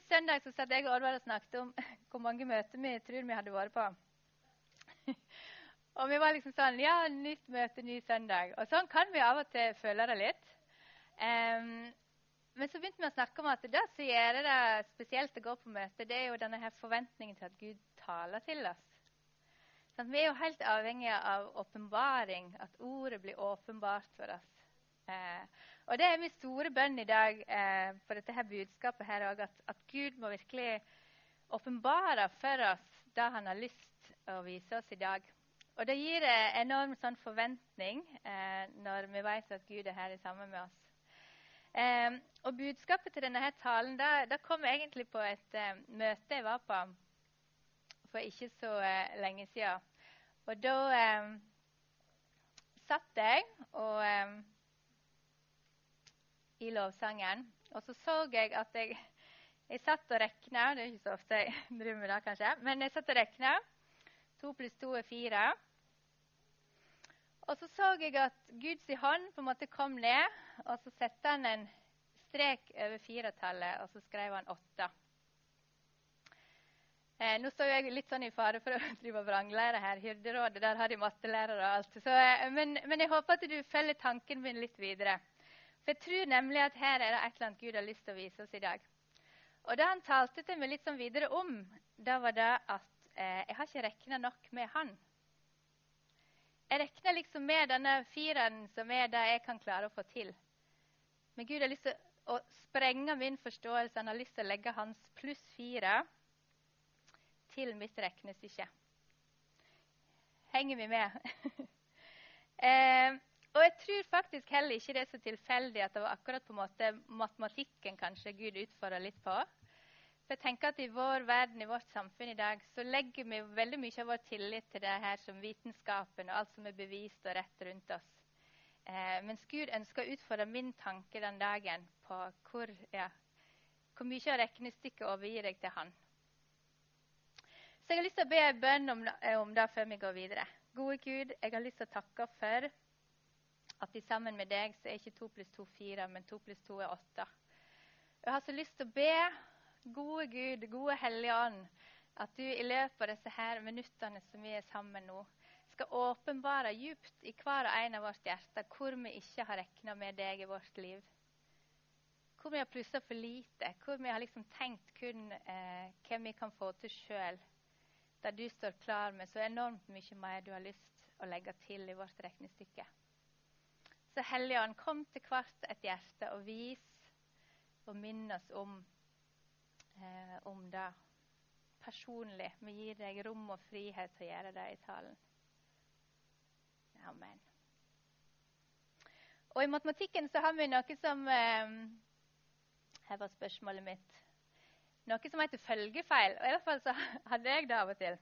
Sist søndag så satt jeg og Oddvar og snakket om hvor mange møter vi tror vi hadde vært på. og vi var liksom sånn Ja, nytt møte, ny søndag. Og sånn kan vi av og til føle det litt. Um, men så begynte vi å snakke om at det som gjør det spesielt å gå på møte, det er jo denne her forventningen til at Gud taler til oss. Sånn, vi er jo helt avhengige av åpenbaring, at ordet blir åpenbart for oss. Eh, og det er min store bønn i dag eh, for dette her budskapet her òg, at, at, Gud må virkelig åpenbare for oss det han har lyst å vise oss i dag. Og det gir eh, enorm sånn forventning eh, når vi vet at Gud er her sammen med oss. Eh, og budskapet til denne her talen da, da kom egentlig på et eh, møte jeg var på for ikke så eh, lenge siden. Og da satt jeg og i lovsangen. Og så så jeg at jeg Jeg satt og rekna. Det er ikke så ofte jeg driver med det, kanskje. Men jeg satt og rekna. To pluss to er fire. Og så så jeg at Guds hånd på en måte kom ned, og så satte han en strek over firetallet, og så skrev han åtte. Eh, nå står jeg litt sånn i fare for å drive vranglære her. Hyrderådet, der har de mattelærere og alt. Så, eh, men, men, jeg håper at du følger tanken min litt videre. For jeg tror nemlig at her er det et eller annet Gud har lyst til å vise oss i dag. Og det han talte til meg litt sånn videre om, da var det at eh, jeg har ikke regna nok med han. Jeg regner liksom med denne fireren som er det jeg kan klare å få til. Men Gud har lyst til å sprenge min forståelse. Han har lyst til å legge hans pluss fire til mitt regnestykke. Henger vi med? eh, og jeg tror faktisk heller ikke det er så tilfeldig at det var akkurat på en måte matematikken kanskje Gud utfordra litt på. For jeg tenker at I vår verden, i vårt samfunn i dag, så legger vi veldig mye av vår tillit til det her som vitenskapen og alt som er bevist og rett rundt oss. Eh, mens Gud ønsker å utfordre min tanke den dagen på hvor, ja, hvor mye av regnestykket overgir jeg til Han. Så jeg har lyst til å be en bønn om, om det før vi går videre. Gode Gud, jeg har lyst til å takke for at de sammen med deg så er ikke to pluss to fire, men to pluss to er åtte. Jeg har så lyst til å be, gode Gud, gode Hellige Ånd, at du i løpet av disse her minuttene som vi er sammen nå, skal åpenbare djupt i hver og en av vårt hjerte hvor vi ikke har regna med deg i vårt liv. Hvor vi har plussa for lite, hvor vi har liksom tenkt kun eh, hvem vi kan få til sjøl. Der du står klar med så enormt mye mer du har lyst å legge til i vårt regnestykke. Så Helligånd, kom til hvert et hjerte og vis og minn oss om, eh, om det personlig. Vi gir deg rom og frihet til å gjøre det i talen. Amen. Og I matematikken så har vi noe som eh, Her var spørsmålet mitt. Noe som heter følgefeil. Og I hvert fall så hadde jeg det av og til.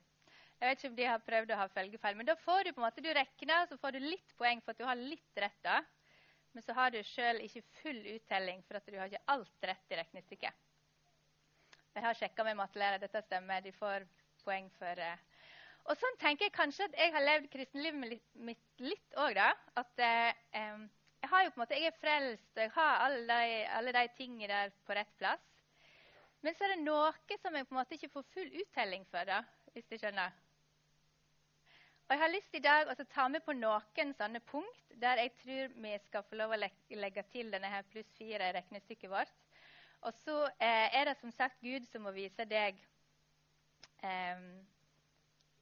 Jeg vet ikke om de har prøvd å ha følgefeil. Men da får du på en måte, du regner, så får du litt poeng for at du har litt rett. da. Men så har du sjøl ikke full uttelling for at du har ikke alt rett i regnestykket. Jeg har sjekka med mattelærer. Dette stemmer. De får poeng for uh. Og sånn tenker jeg kanskje at jeg har levd kristenlivet mitt litt òg, da. At uh, jeg har jo på en måte, jeg er frelst, og jeg har alle de, alle de tingene der på rett plass. Men så er det noe som jeg på en måte ikke får full uttelling for, da, hvis du skjønner. Og Jeg har lyst i dag å ta med på noen sånne punkt der jeg tror vi skal få lov å legge til denne her pluss fire i regnestykket vårt. Og så eh, er det som sagt Gud som må vise deg eh,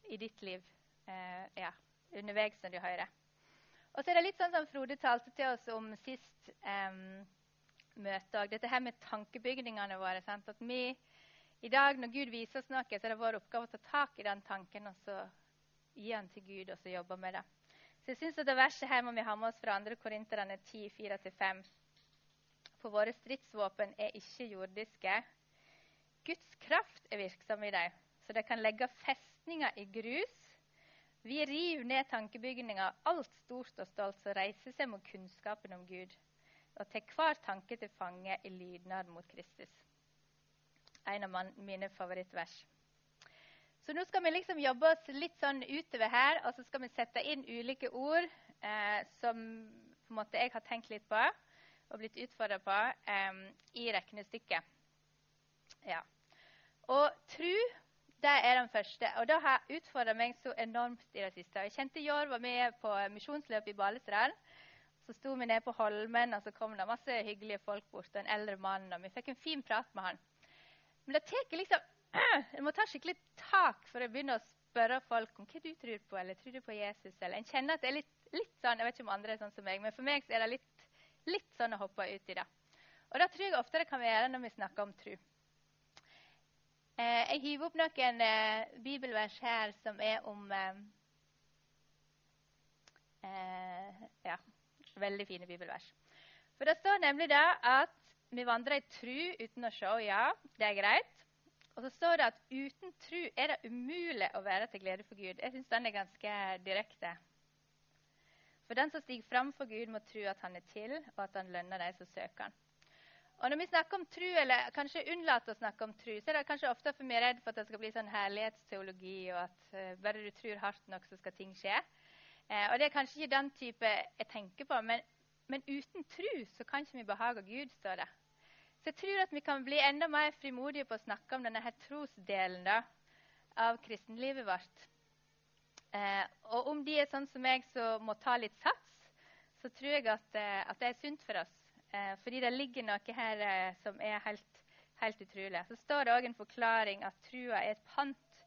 i ditt liv eh, ja, underveis når du hører. Og så er det litt sånn som Frode talte til oss om sist eh, møte. Dette her med tankebygningene våre. Sant? At vi i dag, når Gud viser oss noe, så er det vår oppgave å ta tak i den tanken og så gi den til Gud og så jobbe med det. Så jeg synes at Det verset her må vi ha med oss fra 2. Korinterne 10, 4-5. For våre stridsvåpen er ikke jordiske. Guds kraft er virksom i dem, så de kan legge festninger i grus. Vi river ned tankebygninger, alt stort og stolt, som reiser seg mot kunnskapen om Gud, og tar hver tanke til fange i lydnad mot Kristus. En av mine favorittvers. Så nå skal vi liksom jobbe oss litt sånn utover her, og så skal vi sette inn ulike ord eh, som måte jeg har tenkt litt på og blitt utfordra på eh, i regnestykket. Ja. Og tru, det er den første. Og det har utfordra meg så enormt i det siste. Jeg kjente Jår var med på misjonsløp i Balestrand. Så sto vi nede på Holmen, og så kom det masse hyggelige folk bort. og En eldre mann, og vi fikk en fin prat med han. Men det tar liksom En må ta skikkelig tak for å begynne å spørre folk om hva du tror på, eller tror du på Jesus? Eller en kjenner at det er litt, litt sånn, Jeg vet ikke om andre er sånn som meg, men for meg er det litt, litt sånn å hoppe ut i det. Og det tror jeg ofte det kan være når vi snakker om tro. Eh, jeg hiver opp noen eh, bibelvers her som er om eh, eh Ja, veldig fine bibelvers. For det står nemlig da at vi vandrer i tru uten å se. Ja, det er greit. Og så står det at uten tru er det umulig å være til glede for Gud. Jeg syns den er ganske direkte. For den som stiger fram for Gud, må tro at han er til, og at han lønner de som søker han. Og Når vi snakker om tru, eller kanskje unnlater å snakke om tru, så er det kanskje ofte for vi er redd for at det skal bli sånn herlighetsteologi, og at uh, bare du tror hardt nok, så skal ting skje. Uh, og Det er kanskje ikke den type jeg tenker på, men, men uten tru så kan ikke vi behage Gud, står det. Så jeg tror at vi kan bli enda mer frimodige på å snakke om denne her trosdelen da, av kristenlivet vårt. Eh, og om de er sånn som meg som må ta litt sats, så tror jeg at, eh, at det er sunt for oss. Eh, fordi det ligger noe her eh, som er helt, helt utrolig. Så står det òg en forklaring at trua er et pant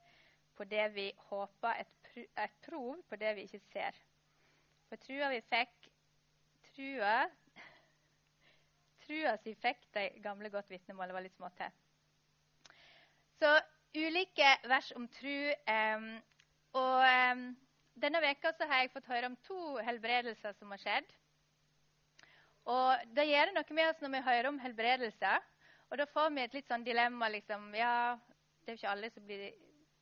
på det vi håper, et, et prov på det vi ikke ser. For trua vi fikk Trua trua si fikk de gamle godt vitnemålet var litt små til. Så ulike vers om tru. Um, og um, denne veka så har jeg fått høre om to helbredelser som har skjedd. Og Det gjør noe med oss når vi hører om helbredelser. Og da får vi et litt sånn dilemma. liksom, ja, Det er jo ikke alle som blir,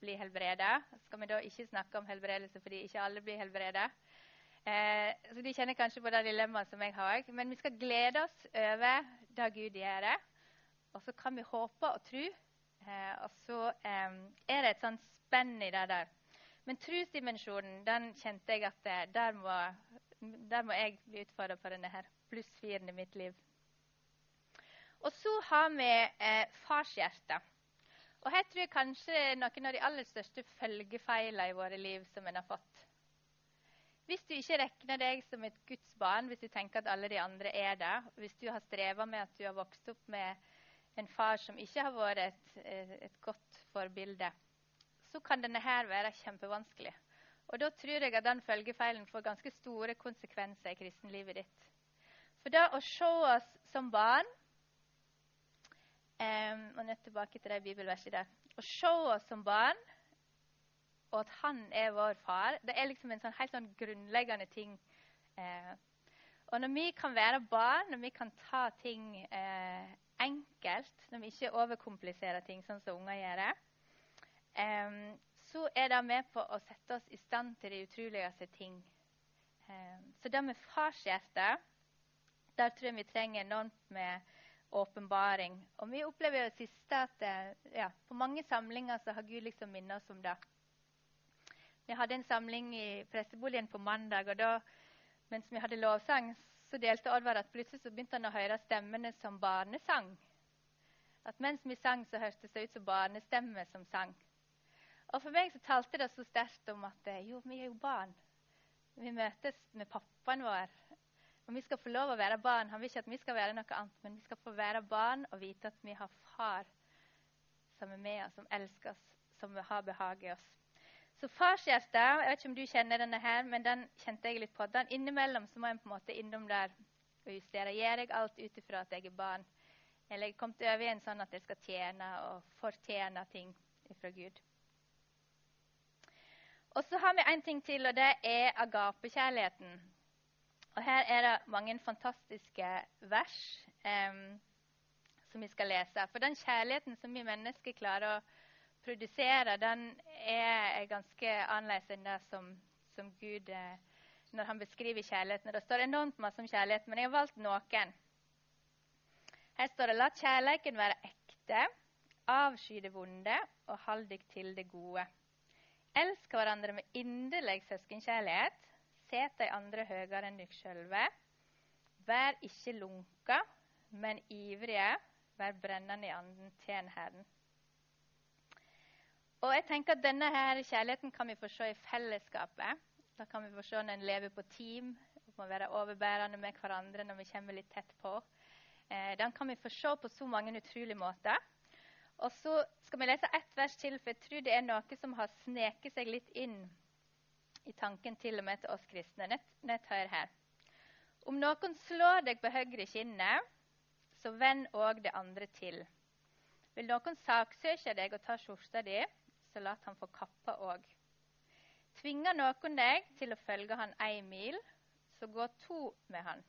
blir helbreda. Skal vi da ikke snakke om helbredelse fordi ikke alle blir helbreda? Eh, så De kjenner kanskje på det dilemmaet som jeg har. Men vi skal glede oss over det Gud gjør. Det. Og så kan vi håpe og tro. Eh, og så eh, er det et sånt spenn i det der. Men trosdimensjonen den kjente jeg at eh, der må, der må jeg bli utfordra på denne her pluss-firen i mitt liv. Og så har vi eh, farshjertet. Og her tror jeg kanskje noen av de aller største følgefeilene i våre liv som en har fått. Hvis du ikke regner deg som et Guds barn, hvis du tenker at alle de andre er det, hvis du har streva med at du har vokst opp med en far som ikke har vært et, et godt forbilde, så kan denne her være kjempevanskelig. Og Da tror jeg at den følgefeilen får ganske store konsekvenser i kristenlivet ditt. For da å se oss som barn um, og nødt tilbake til det bibelverset der. Å se oss som barn og at han er vår far. Det er liksom en sånn helt sånn grunnleggende ting. Eh, og når vi kan være barn, når vi kan ta ting eh, enkelt, når vi ikke overkompliserer ting sånn som unger gjør, eh, så er det med på å sette oss i stand til de utroligste ting. Eh, så det med farshjerte, der tror jeg vi trenger enormt med åpenbaring. Og vi opplever jo det siste at eh, ja, på mange samlinger så har Gud liksom minnet oss om det. Vi hadde en samling i presteboligen på mandag. og da, Mens vi hadde lovsang, så delte Oddvar at plutselig så begynte han å høre stemmene som barnesang. At mens vi sang, så hørtes det ut som barnestemmer som sang. Og For meg så talte det så sterkt om at eh, jo, vi er jo barn. Vi møtes med pappaen vår. Og vi skal få lov å være barn. Han vil ikke at vi skal være noe annet, men vi skal få være barn og vite at vi har far som er med oss, som elsker oss, som har behag i oss. Så farshjerte Jeg vet ikke om du kjenner denne her, men den kjente jeg litt på. Den Innimellom så må jeg på en måte innom der og justere. Gjør jeg alt ut ifra at jeg er barn? Eller jeg kom til over en sånn at jeg skal tjene og fortjene ting fra Gud. Og så har vi en ting til, og det er agapekjærligheten. Og her er det mange fantastiske vers eh, som vi skal lese. For den kjærligheten som vi mennesker klarer å produsere, den er ganske annerledes enn det som, som Gud eh, når han beskriver kjærligheten. Det står enormt masse om kjærlighet, men jeg har valgt noen. Her står det la kjærligheten være ekte, avsky det vonde og hold deg til det gode. Elsk hverandre med inderlig søskenkjærlighet. Set de andre høyere enn dere sjølve. Vær ikke lunka, men ivrige. Vær brennende i anden, tjen Herren. Og jeg tenker at Denne her kjærligheten kan vi få se i fellesskapet. Da kan vi få se når en lever på team, må være overbærende med hverandre når vi kommer litt tett på. Eh, den kan vi få se på så mange utrolige måter. Og så skal vi lese ett vers til, for jeg tror det er noe som har sneket seg litt inn i tanken til og med til oss kristne. Nett, nett hør her. Om noen slår deg på høyre kinnet, så vend òg det andre til. Vil noen saksøke deg og ta skjorta di, så lat han få kappa òg. Tvinger noen deg til å følge han ei mil, så gå to med han.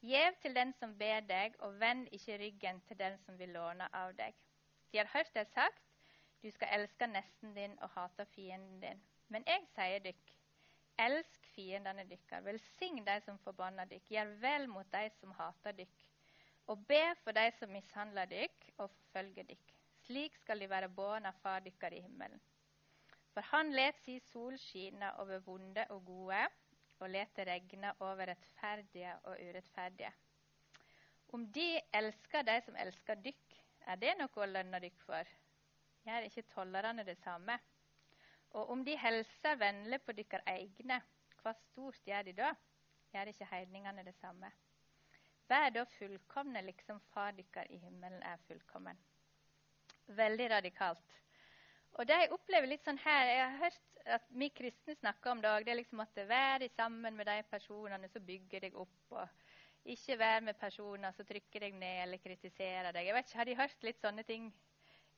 Gjev til den som ber deg, og vend ikke ryggen til den som vil låne av deg. De har hørt deg sagt, du skal elske nesten din og hate fienden din. Men jeg sier dykk, elsk fiendene dykkar, velsign de som forbanner dykk, gjør vel mot de som hater dykk, og be for de som mishandler dykk og forfølger dykk. Slik skal de være båren av Far dykkar i himmelen. For han let si sol skine over vonde og gode, og let det regne over rettferdige og urettferdige. Om de elsker de som elsker dykk, er det noe å lønne dykk for? Gjør ikke tollerne det samme? Og om de hilser vennlig på dykkar egne, hva stort gjør de da? Gjør ikke heidningene det samme? Vær da fullkomne, liksom Far dykkar i himmelen er fullkommen veldig radikalt. Og det jeg opplever litt sånn her, Jeg har hørt at vi kristne snakker om det òg. Det er liksom at være sammen med de personene som bygger deg opp. og Ikke være med personer som trykker deg ned eller kritiserer deg. Jeg vet ikke, Har de hørt litt sånne ting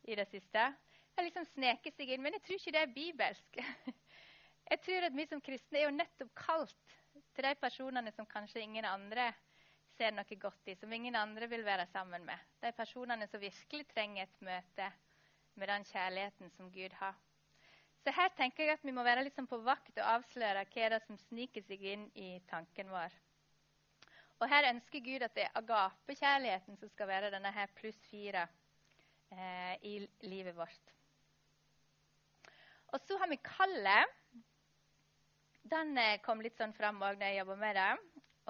i det siste? Det liksom sneker seg inn. Men jeg tror ikke det er bibelsk. Jeg tror at vi som kristne er jo nettopp kalt til de personene som kanskje ingen andre ser noe godt i, som ingen andre vil være sammen med. De personene som virkelig trenger et møte med den kjærligheten som Gud har. Så her tenker jeg at vi må være liksom på vakt og avsløre hva det som sniker seg inn i tanken vår. Og her ønsker Gud at det er agapekjærligheten som skal være denne her pluss fire eh, i livet vårt. Og så har vi kallet. Den eh, kom litt sånn fram òg når jeg jobba med det.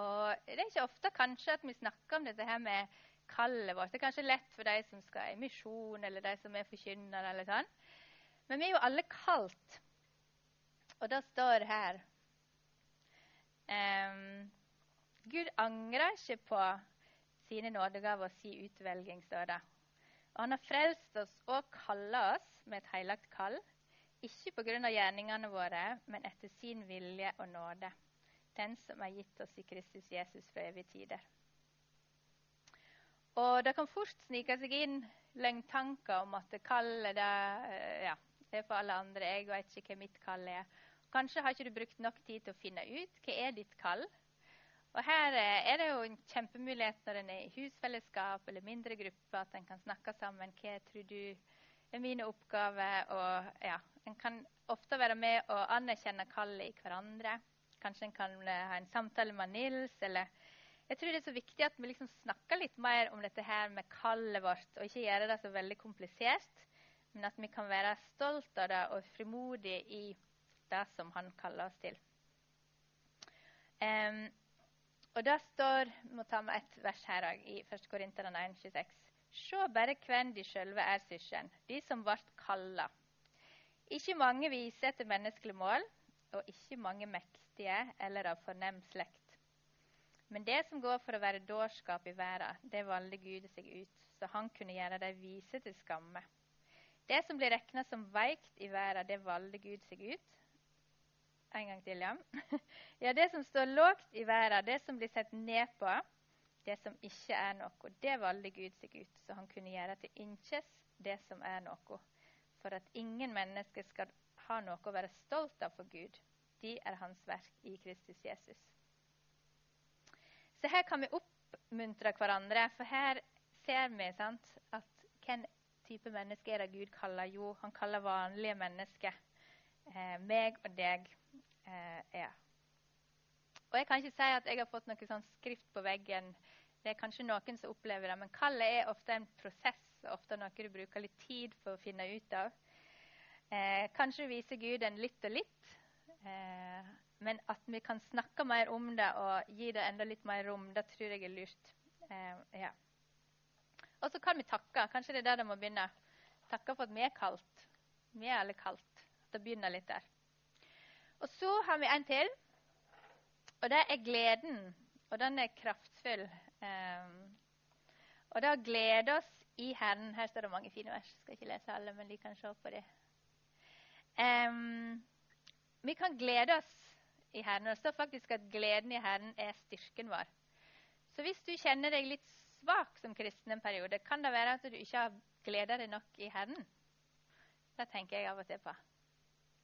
Og Det er ikke ofte kanskje at vi snakker om dette her med kallet vårt. Det er kanskje lett for de som skal i misjon, eller de som er forkynnere. eller sånn. Men vi er jo alle kalt. Og det står her um, Gud angrer ikke på sine nådegaver og sin utvelging, står det. Og han har frelst oss og kalla oss med et heilagt kall. Ikke pga. gjerningene våre, men etter sin vilje og nåde den som er gitt oss i Kristus Jesus for evige tider. Og det kan fort snike seg inn løgntanker om at kallet det, eh, ja, det er for alle andre. Jeg vet ikke hva mitt kall er. Kanskje har ikke du brukt nok tid til å finne ut hva er ditt kall. Og Her eh, er det jo en kjempemulighet når en er i husfellesskap eller mindre grupper, at en kan snakke sammen. Hva tror du er mine oppgaver? Og ja, En kan ofte være med og anerkjenne kallet i hverandre. Kanskje en kan eh, ha en samtale med Nils. eller jeg tror det er så viktig at vi liksom snakker litt mer om dette her med kallet vårt, og ikke gjøre det så veldig komplisert, men at vi kan være stolt av det og frimodige i det som han kaller oss til. Um, og det står Vi må ta med et vers her òg, i 1. Korinterne 1,26. Se bare hvem de sjølve er, søsken, de som ble kalla. Ikke mange viser etter menneskelige mål, og ikke mange mektige eller av fornem slekt. Men det som går for å være dårskap i verden, det valgte Gud seg ut, så han kunne gjøre de vise til skamme. Det som blir regna som veikt i verden, det valgte Gud seg ut. En gang til, ja. ja, det som står lågt i verden, det som blir sett ned på, det som ikke er noe, det valgte Gud seg ut, så han kunne gjøre til innkjes det som er noe, for at ingen mennesker skal har noe å være stolt av for Gud. De er hans verk i Kristus Jesus. Så her kan vi oppmuntre hverandre, for her ser vi sant, at hvem type menneske er det Gud kaller? Jo, han kaller vanlige mennesker. Eh, meg og deg eh, er. Og Jeg kan ikke si at jeg har fått noe sånn skrift på veggen. Det er kanskje noen som opplever det, men kallet er ofte en prosess, ofte noe du bruker litt tid for å finne ut av. Eh, kanskje viser Gud en litt og litt, eh, men at vi kan snakke mer om det og gi det enda litt mer rom, det tror jeg er lurt. Eh, ja. Og så kan vi takke. Kanskje det er der det må begynne. Takke for at vi er kalt. Vi er alle kalt. Det begynner litt der. Og så har vi en til. Og det er gleden. Og den er kraftfull. Um, og det å glede oss i Herren Her står det mange fine vers. Jeg skal ikke lese alle, men de kan se på det. Um, vi kan glede oss i Herren. Og det står faktisk at gleden i Herren er styrken vår. Så hvis du kjenner deg litt svak som kristen en periode, kan det være at du ikke har gleda deg nok i Herren. Det tenker jeg av og til på.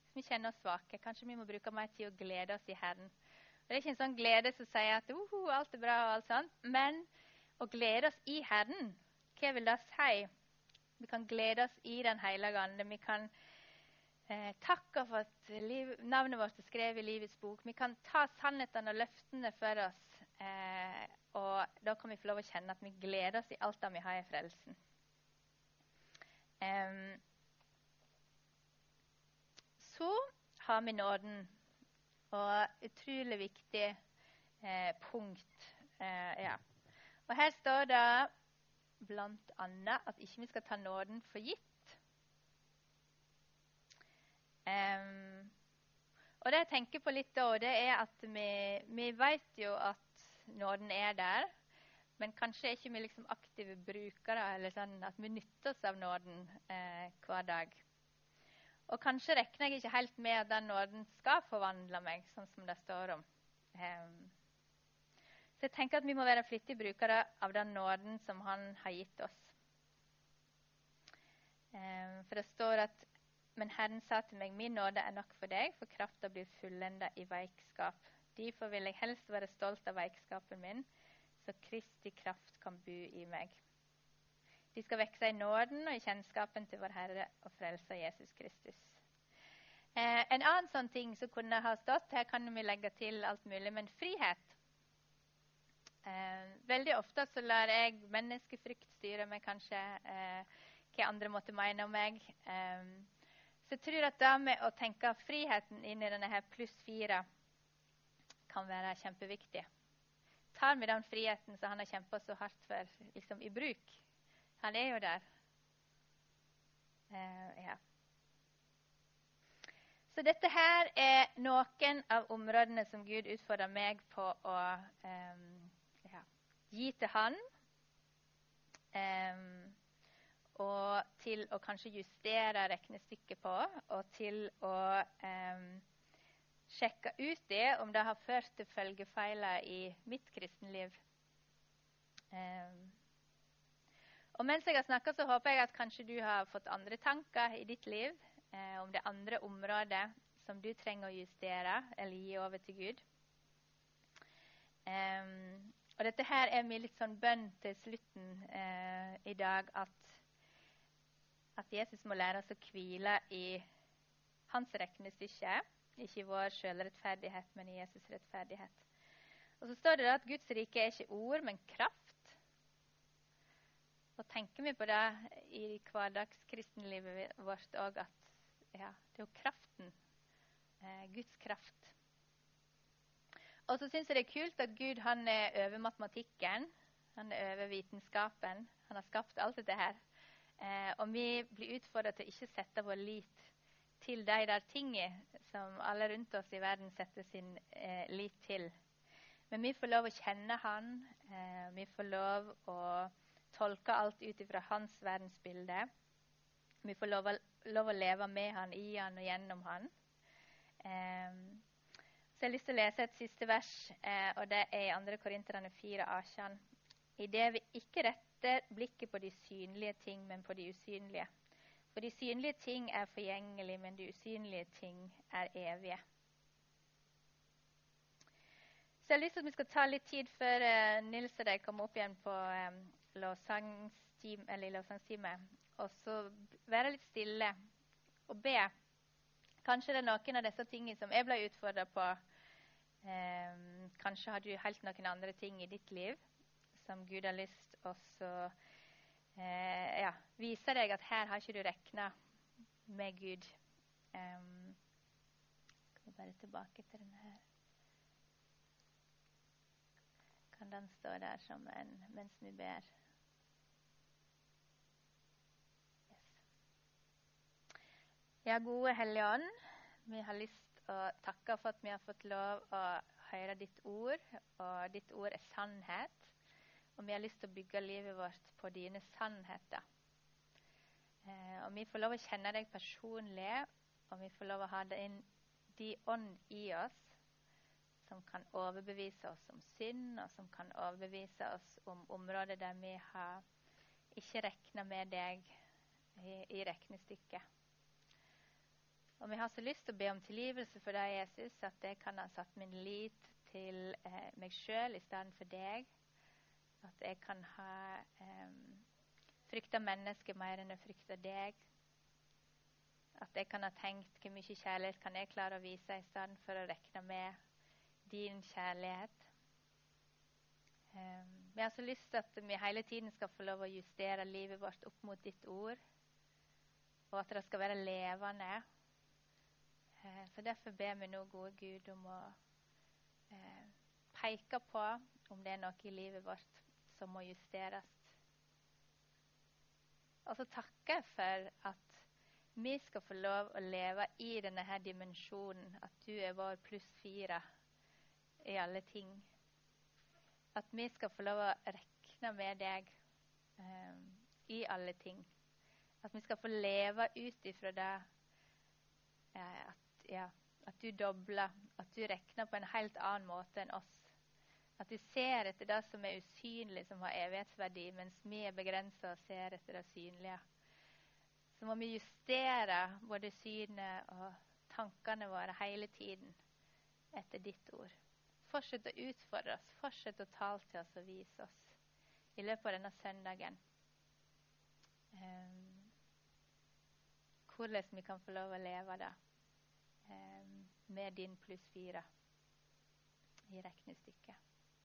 Hvis vi kjenner oss svake, kanskje vi må bruke mer tid å glede oss i Herren. Det er ikke en sånn glede som sier at uh, alt er bra, og alt sånt, men å glede oss i Herren, hva vil det si? Vi kan glede oss i Den hellige ande. Vi kan eh, takke for at liv, navnet vårt er skrevet i livets bok. Vi kan ta sannhetene og løftene for oss. Eh, og da kan vi få lov å kjenne at vi gleder oss i alt det vi har i frelsen. Eh, så har vi nåden. Og utrolig viktig eh, punkt. Eh, ja. Og her står det bl.a. at ikke vi skal ta nåden for gitt. Um, og det jeg tenker på litt da, det er at vi, vi vet jo at nåden er der. Men kanskje er ikke vi liksom aktive brukere, eller sånn at vi nytter oss av nåden eh, hver dag. Og kanskje regner jeg ikke helt med at den nåden skal forvandle meg, sånn som det står om. Um, så jeg tenker at vi må være flittige brukere av den nåden som Han har gitt oss. Um, for det står at Men Herren sa til meg, min nåde er nok for deg, for krafta blir fullenda i veikskap. Derfor vil jeg helst være stolt av veikskapen min, så Kristi kraft kan bo i meg. De skal vokse i nåden og i kjennskapen til vår Herre og Frelser Jesus Kristus. Eh, en annen sånn ting som kunne ha stått, her kan vi legge til alt mulig, men frihet. Eh, veldig ofte så lar jeg menneskefrykt styre meg, kanskje, eh, hva andre måtte mene om meg. Eh, så jeg tror at det med å tenke friheten inn i denne her pluss fire kan være kjempeviktig. Tar vi den friheten som han har kjempa så hardt for, liksom i bruk? Han er jo der. Uh, ja. Så dette her er noen av områdene som Gud utfordrer meg på å um, gi til Han. Um, og til å kanskje justere regnestykket på, og til å eh, sjekke ut det, om det har ført til følgefeiler i mitt kristenliv. Eh. og mens jeg har snakka, så håper jeg at kanskje du har fått andre tanker i ditt liv eh, om det andre området som du trenger å justere eller gi over til Gud. Og dette her er min litt sånn bønn til slutten eh, i dag. At, at, Jesus må lære oss å hvile i hans regnestykke. Ikke i vår selvrettferdighet, men i Jesus' rettferdighet. Og så står det at Guds rike er ikke ord, men kraft. Og tenker vi på det i hverdagskristenlivet vårt òg, at ja, det er jo kraften. Eh, Guds kraft og så syns jeg det er kult at Gud han er over matematikken. Han er over vitenskapen. Han har skapt alt dette her. Eh, og vi blir utfordra til å ikke sette vår lit til de der tingene som alle rundt oss i verden setter sin eh, lit til. Men vi får lov å kjenne Han. Eh, vi får lov å tolke alt ut ifra hans verdensbilde. Vi får lov lov å leve med Han, i Han og gjennom Han. Eh, så jeg har lyst til å lese et siste vers, eh, og det er i 2. Korinterne 4, 18. I det vi ikke retter blikket på de synlige ting, men på de usynlige. For de synlige ting er forgjengelige, men de usynlige ting er evige. Så jeg har lyst til at vi skal ta litt tid før uh, Nils og deg kommer opp igjen på um, lovsangstimen. Og så være litt stille og be. Kanskje det er noen av disse tingene som jeg ble utfordra på. Um, kanskje har du helt noen andre ting i ditt liv som Gud har lyst og så eh, ja, viser deg at her har ikke du regna med Gud. Um, skal vi bare tilbake til denne her. Kan den stå der som en mens vi ber? Yes. Ja, gode Hellige Ånd, vi har lyst til å takke for at vi har fått lov å høre ditt ord, og ditt ord er sannhet. Og vi har lyst til å bygge livet vårt på dine sannheter. Eh, og vi får lov å kjenne deg personlig, og vi får lov å ha din, de ånd i oss som kan overbevise oss om synd, og som kan overbevise oss om områder der vi har ikke regna med deg i, i regnestykket. Og vi har så lyst til å be om tilgivelse for deg, Jesus, at jeg kan ha satt min lit til eh, meg sjøl i stedet for deg. At jeg kan ha um, frykta mennesket mer enn jeg frykter deg. At jeg kan ha tenkt hvor mye kjærlighet kan jeg klare å vise i stedet for å regne med din kjærlighet. Um, vi har så lyst til at vi hele tiden skal få lov å justere livet vårt opp mot ditt ord, og at det skal være levende. Uh, så derfor ber vi nå, gode Gud, om å uh, peke på om det er noe i livet vårt som må justeres. Og så takker jeg for at vi skal få lov å leve i denne her dimensjonen, at du er vår pluss fire i alle ting. At vi skal få lov å regne med deg um, i alle ting. At vi skal få leve ut ifra det uh, at ja, at du dobler, at du regner på en helt annen måte enn oss. At du ser etter det som er usynlig, som har evighetsverdi, mens vi er begrensa og ser etter det synlige. Så må vi justere både synet og tankene våre hele tiden etter ditt ord. Fortsett å utfordre oss, fortsett å tale til oss og vise oss i løpet av denne søndagen. Um, hvordan vi kan få lov å leve det. um, med din pluss fire i regnestykket.